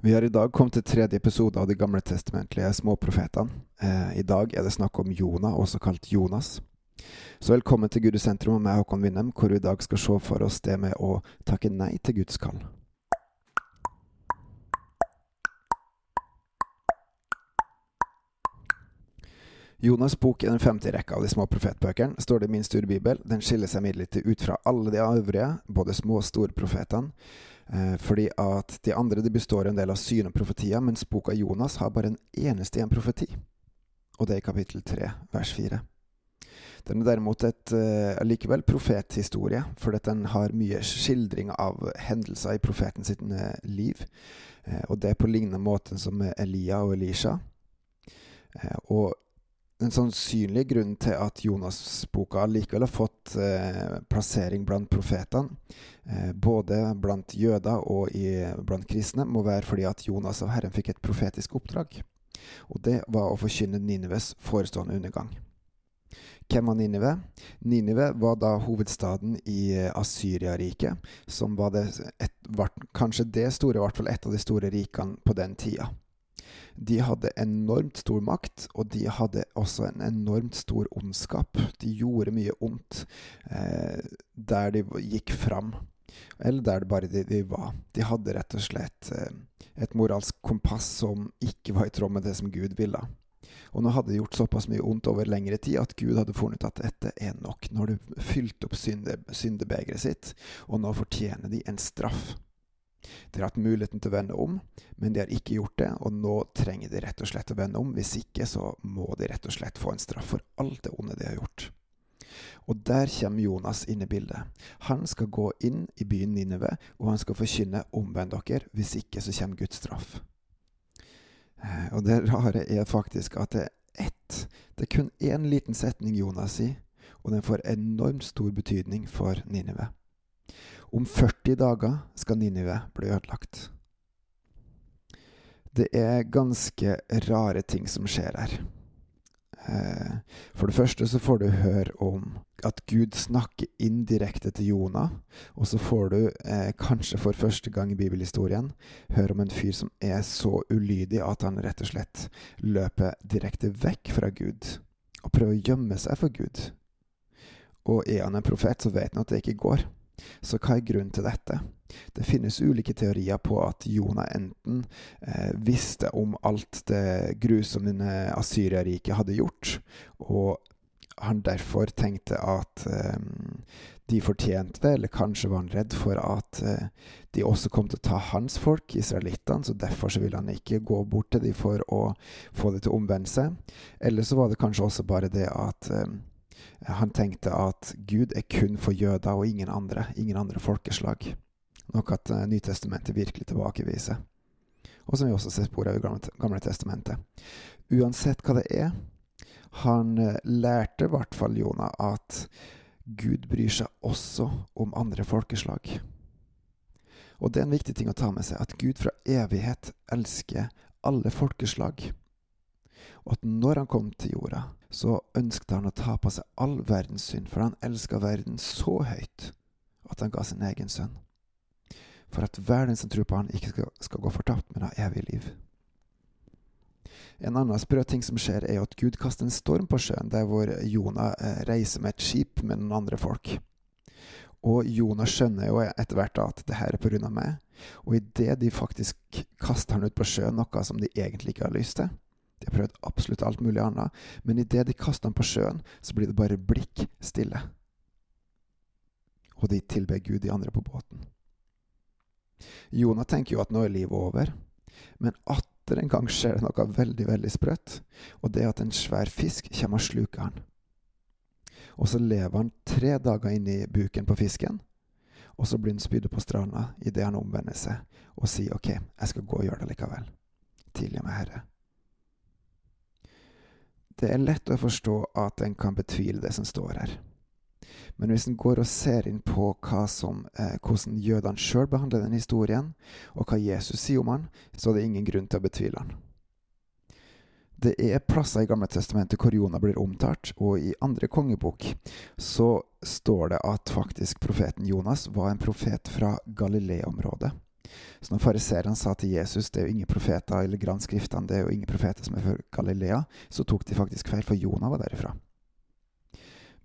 Vi har i dag kommet til tredje episode av de gamle testamentlige småprofetene. Eh, I dag er det snakk om Jonah, også kalt Jonas. Så velkommen til Gud i sentrum og meg, Håkon Winnem, hvor vi i dag skal se for oss det med å takke nei til Guds kall. Jonas' bok er den femte i rekka av de små profetbøkene, står det i min studiebibel. Den skiller seg imidlertid ut fra alle de øvrige, både små og store profetene, fordi at de andre de består en del av syn og profetier, mens boka Jonas har bare en eneste en profeti, og det er i kapittel 3, vers 4. Den er derimot et uh, likevel profethistorie, fordi den har mye skildring av hendelser i profeten sitt uh, liv. Og det er på lignende måte som Elia og Elisha. og den sannsynlige grunnen til at Jonas-boka likevel har fått eh, plassering blant profetene, eh, både blant jøder og i, blant kristne, må være fordi at Jonas av Herren fikk et profetisk oppdrag. Og det var å forkynne Nineves forestående undergang. Hvem var Ninive? Ninive var da hovedstaden i Asyriariket, Asyria-riket, som var det et, kanskje det store, i hvert fall et av de store rikene på den tida. De hadde enormt stor makt, og de hadde også en enormt stor ondskap. De gjorde mye ondt eh, der de gikk fram, eller der det bare de, de, var. De hadde rett og slett eh, et moralsk kompass som ikke var i tråd med det som Gud ville. Og nå hadde de gjort såpass mye ondt over lengre tid at Gud hadde funnet at dette er nok. Nå har de fylt opp synde, syndebegeret sitt, og nå fortjener de en straff. De har hatt muligheten til å vende om, men de har ikke gjort det, og nå trenger de rett og slett å vende om. Hvis ikke så må de rett og slett få en straff for alt det onde de har gjort. Og der kommer Jonas inn i bildet. Han skal gå inn i byen Nineve, og han skal forkynne 'omvend dere', hvis ikke så kommer Guds straff. Eh, og det rare er faktisk at det er ett Det er kun én liten setning Jonas sier, og den får enormt stor betydning for Ninive. Om 40 dager skal Ninive bli ødelagt. Det er ganske rare ting som skjer her. Eh, for det første så får du høre om at Gud snakker indirekte til Jonah. Og så får du, eh, kanskje for første gang i bibelhistorien, høre om en fyr som er så ulydig at han rett og slett løper direkte vekk fra Gud. Og prøver å gjemme seg for Gud. Og er han en profet, så vet han at det ikke går. Så hva er grunnen til dette? Det finnes ulike teorier på at Jonah enten eh, visste om alt det grusomme Asyria-riket hadde gjort, og han derfor tenkte at eh, de fortjente det, eller kanskje var han redd for at eh, de også kom til å ta hans folk, israelittene, så derfor så ville han ikke gå bort til dem for å få det til å omvende seg. Eller så var det kanskje også bare det at eh, han tenkte at Gud er kun for jøder og ingen andre, ingen andre folkeslag. Noe at uh, Nytestamentet virkelig tilbakeviser. Og som vi også ser spor av i gamle, Testamentet. Uansett hva det er, han uh, lærte i hvert fall Jonah at Gud bryr seg også om andre folkeslag. Og det er en viktig ting å ta med seg, at Gud fra evighet elsker alle folkeslag og at når han kom til jorda, så ønsket han å ta på seg all verdens synd, for han elska verden så høyt at han ga sin egen sønn. For at verden som tror på han, ikke skal, skal gå fortapt, men ha evig liv. En annen sprø ting som skjer, er at Gud kaster en storm på sjøen, der hvor Jonah eh, reiser med et skip med noen andre folk. Og Jonah skjønner jo etter hvert at det her er av meg, og idet de faktisk kaster han ut på sjøen, noe som de egentlig ikke har lyst til, de har prøvd absolutt alt mulig annet, men idet de kaster ham på sjøen, så blir det bare blikk stille. Og de tilber Gud, de andre på båten. Jonah tenker jo at nå er livet over, men atter en gang skjer det noe veldig, veldig sprøtt, og det er at en svær fisk kommer og sluker han. Og så lever han tre dager inni buken på fisken, og så blir han spydd på stranda idet han omvender seg og sier OK, jeg skal gå og gjøre det likevel. Tilgi meg, Herre. Det er lett å forstå at en kan betvile det som står her. Men hvis en går og ser inn på som, eh, hvordan jødene sjøl behandler den historien, og hva Jesus sier om han, så er det ingen grunn til å betvile han. Det er plasser i Gamle testamentet hvor Jonah blir omtalt, og i andre kongebok så står det at faktisk profeten Jonas var en profet fra Galilea-området. Så når fariseerne sa til Jesus det er jo ingen profeter eller granskriftene, det er jo ingen profeter som er fra Galilea, så tok de faktisk feil, for Jonah var derifra.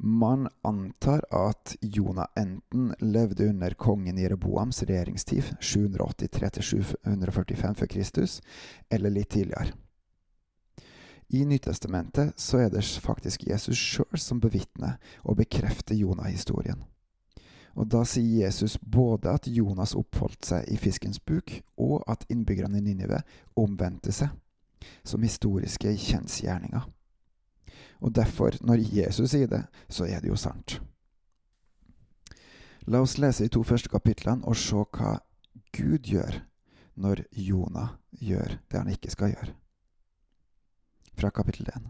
Man antar at Jonah enten levde under kongen Jereboams regjeringstid, 783-745 før Kristus, eller litt tidligere. I Nytestamentet så er det faktisk Jesus sjøl som bevitner og bekrefter Jonah-historien. Og Da sier Jesus både at Jonas oppholdt seg i fiskens buk, og at innbyggerne i Ninive omvendte seg, som historiske kjensgjerninger. Og derfor, når Jesus sier det, så er det jo sant. La oss lese de to første kapitlene og se hva Gud gjør når Jonah gjør det han ikke skal gjøre. Fra kapittel 1.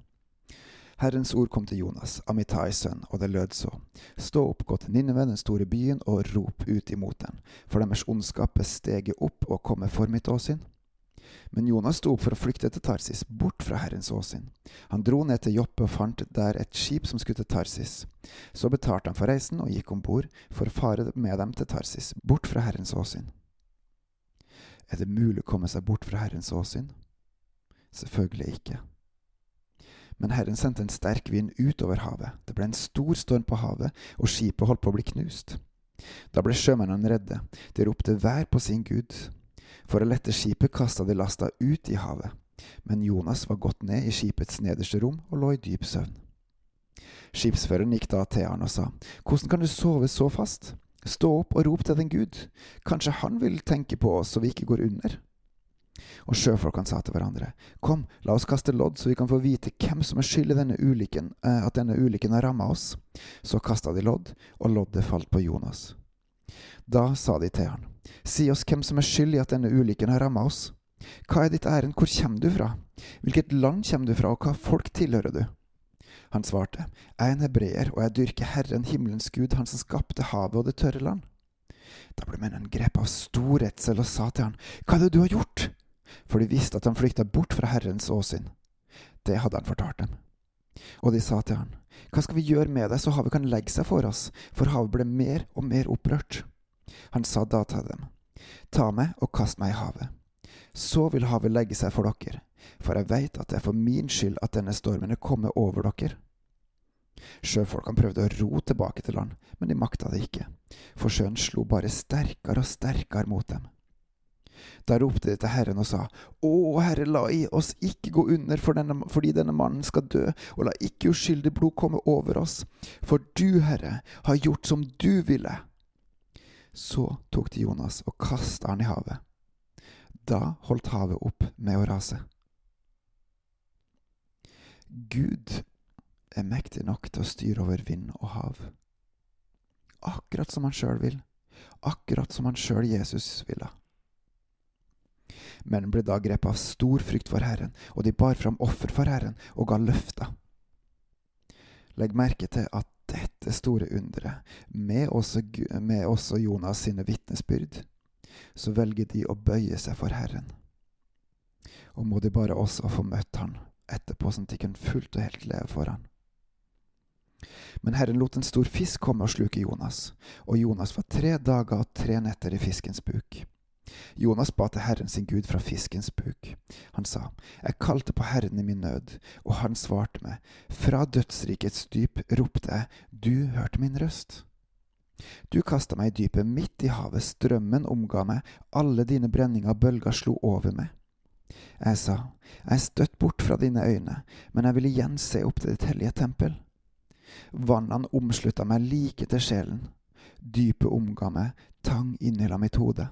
Herrens ord kom til Jonas, Amitais sønn, og det lød så. Stå opp, gå til Ninneve, den store byen, og rop ut imot den, for deres ondskap er steget opp og kommer for mitt åsyn. Men Jonas sto opp for å flykte til Tarsis, bort fra Herrens åsyn. Han dro ned til Joppe og fant der et skip som skulle til Tarsis. Så betalte han for reisen og gikk om bord for å fare med dem til Tarsis, bort fra Herrens åsyn. Er det mulig å komme seg bort fra Herrens åsyn? Selvfølgelig ikke. Men Herren sendte en sterk vind utover havet. Det ble en stor storm på havet, og skipet holdt på å bli knust. Da ble sjømennene redde. De ropte hver på sin gud. For å lette skipet kasta de lasta ut i havet. Men Jonas var gått ned i skipets nederste rom og lå i dyp søvn. Skipsføreren gikk da til han og sa, Hvordan kan du sove så fast? Stå opp og rop til den Gud. Kanskje han vil tenke på oss så vi ikke går under? Og sjøfolkene sa til hverandre, Kom, la oss kaste lodd, så vi kan få vite hvem som er skyld i denne ulykken, eh, at denne ulykken har ramma oss. Så kasta de lodd, og loddet falt på Jonas. Da sa de til han, Si oss hvem som er skyld i at denne ulykken har ramma oss. Hva er ditt ærend, hvor kommer du fra? Hvilket land kommer du fra, og hva folk tilhører du? Han svarte, Jeg er en hebreer, og jeg dyrker Herren, himmelens Gud, Han som skapte havet og det tørre land. Da ble mennene grepet av stor redsel og sa til han, Hva er det du har gjort? For de visste at han flykta bort fra Herrens åsyn. Det hadde han fortalt dem. Og de sa til han, Hva skal vi gjøre med deg så havet kan legge seg for oss? For havet ble mer og mer opprørt. Han sa da til dem, Ta meg og kast meg i havet. Så vil havet legge seg for dere, for jeg veit at det er for min skyld at denne stormen er kommet over dere. Sjøfolkene prøvde å ro tilbake til land, men de makta det ikke, for sjøen slo bare sterkere og sterkere mot dem. Da ropte de til Herren og sa, Å, Herre, la i oss ikke gå under for denne, fordi denne mannen skal dø, og la ikke uskyldig blod komme over oss, for du, Herre, har gjort som du ville. Så tok de Jonas og kasta han i havet. Da holdt havet opp med å rase. Gud er mektig nok til å styre over vind og hav. Akkurat som han sjøl vil. Akkurat som han sjøl Jesus ville men ble da grepet av stor frykt for Herren, og de bar fram offer for Herren og ga løfter. Legg merke til at dette store underet, med også, med også Jonas sine vitnesbyrd, så velger de å bøye seg for Herren. Og må de bare også få møtt Han etterpå, sånn at de kan fullt og helt leve for Han. Men Herren lot en stor fisk komme og sluke Jonas, og Jonas var tre dager og tre netter i fiskens buk. Jonas ba til Herren sin Gud fra fiskens buk. Han sa, Jeg kalte på Herren i min nød, og han svarte meg. Fra dødsrikets dyp ropte jeg, du hørte min røst. Du kasta meg i dypet, midt i havet, strømmen omga meg, alle dine brenninger bølger slo over meg. Jeg sa, jeg er støtt bort fra dine øyne, men jeg vil igjen se opp til ditt hellige tempel. Vannene omslutta meg like til sjelen. Dypet omga meg, tang innhylla mitt hode.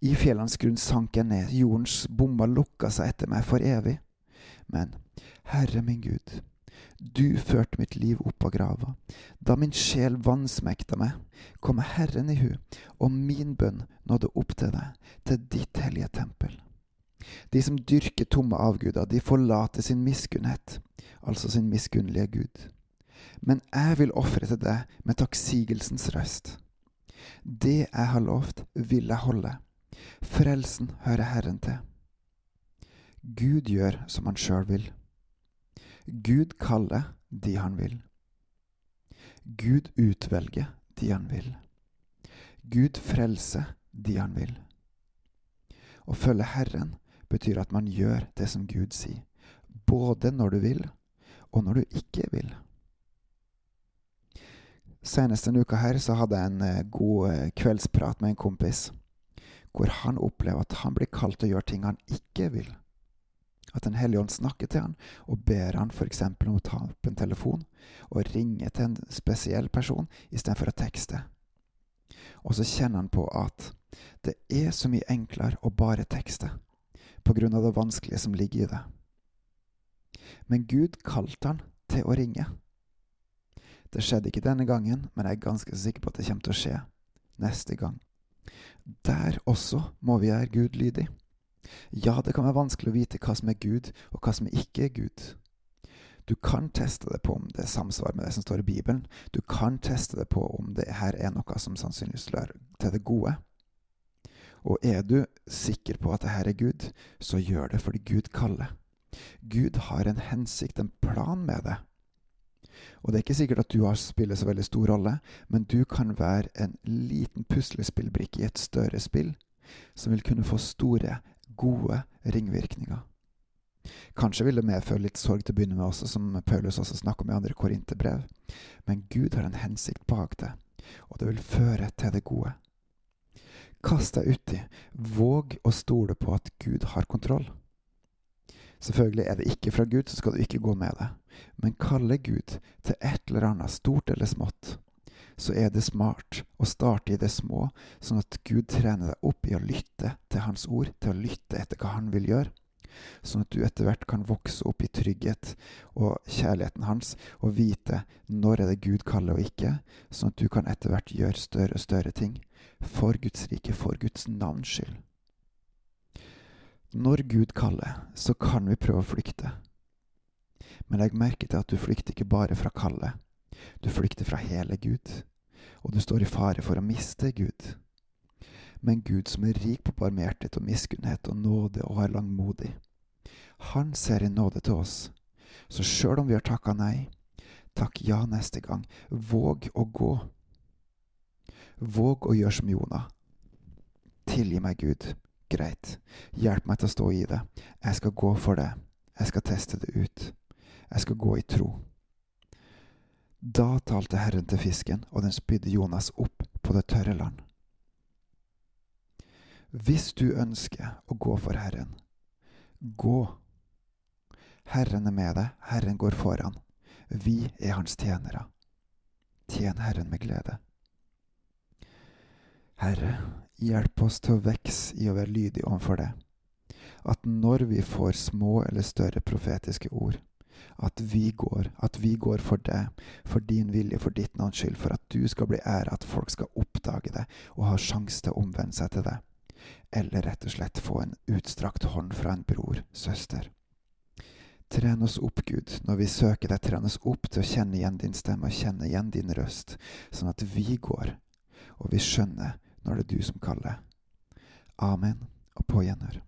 I fjellenes grunn sank jeg ned, jordens bomber lukka seg etter meg for evig. Men, Herre min Gud, du førte mitt liv opp av grava. Da min sjel vansmekta meg, kom Herren i hu, og min bønn nådde opp til deg, til ditt hellige tempel. De som dyrker tomme avguder, de forlater sin miskunnhet, altså sin miskunnlige Gud. Men jeg vil ofre til deg med takksigelsens røst. Det jeg har lovt, vil jeg holde. Frelsen hører Herren til. Gud gjør som han sjøl vil. Gud kaller de han vil. Gud utvelger de han vil. Gud frelser de han vil. Å følge Herren betyr at man gjør det som Gud sier, både når du vil, og når du ikke vil. Senest denne uka her så hadde jeg en eh, god eh, kveldsprat med en kompis, hvor han opplever at han blir kalt til å gjøre ting han ikke vil. At Den hellige ånd snakker til han og ber han f.eks. om å ta opp en telefon og ringe til en spesiell person istedenfor å tekste. Og så kjenner han på at det er så mye enklere å bare tekste, på grunn av det vanskelige som ligger i det. Men Gud kalte han til å ringe. Det skjedde ikke denne gangen, men jeg er ganske sikker på at det kommer til å skje neste gang. Der også må vi være Gud lydig. Ja, det kan være vanskelig å vite hva som er Gud, og hva som ikke er Gud. Du kan teste det på om det er samsvar med det som står i Bibelen. Du kan teste det på om det her er noe som sannsynligvis lører til det gode. Og er du sikker på at det her er Gud, så gjør det fordi Gud kaller. Gud har en hensikt, en plan med det. Og det er ikke sikkert at du har spiller så veldig stor rolle, men du kan være en liten puslespillbrikke i et større spill som vil kunne få store, gode ringvirkninger. Kanskje vil det medføre litt sorg til å begynne med også, som Paulus også snakker om i andre korinterbrev, men Gud har en hensikt bak det, og det vil føre til det gode. Kast deg uti, våg å stole på at Gud har kontroll. Selvfølgelig er det ikke fra Gud, så skal du ikke gå med det, men kalle Gud til et eller annet, stort eller smått, så er det smart å starte i det små, sånn at Gud trener deg opp i å lytte til Hans ord, til å lytte etter hva Han vil gjøre, sånn at du etter hvert kan vokse opp i trygghet og kjærligheten Hans, og vite når er det Gud kaller og ikke, sånn at du kan etter hvert gjøre større og større ting, for Guds rike, for Guds navns skyld. Når Gud kaller, så kan vi prøve å flykte. Men legg merke til at du flykter ikke bare fra kallet, du flykter fra hele Gud, og du står i fare for å miste Gud. Men Gud som er rik på barmhjertighet og miskunnhet og nåde og er langmodig, han ser i nåde til oss. Så sjøl om vi har takka nei, takk ja neste gang. Våg å gå. Våg å gjøre som Jonah. Tilgi meg, Gud. Greit. Hjelp meg til å stå i det. Jeg skal gå for det. Jeg skal teste det ut. Jeg skal gå i tro. Da talte Herren til fisken, og den spydde Jonas opp på det tørre land. Hvis du ønsker å gå for Herren, gå. Herren er med deg, Herren går foran. Vi er hans tjenere. Tjen Herren med glede. Herre, hjelp oss til å vokse i å være lydige overfor det. At når vi får små eller større profetiske ord, at vi går, at vi går for deg, for din vilje, for ditt navns skyld, for at du skal bli æra, at folk skal oppdage det og ha sjanse til å omvende seg til det. Eller rett og slett få en utstrakt hånd fra en bror, søster. Tren oss opp, Gud, når vi søker deg, tren oss opp til å kjenne igjen din stemme og kjenne igjen din røst, sånn at vi går, og vi skjønner når det er du som kaller. Amen, og på gjenhør.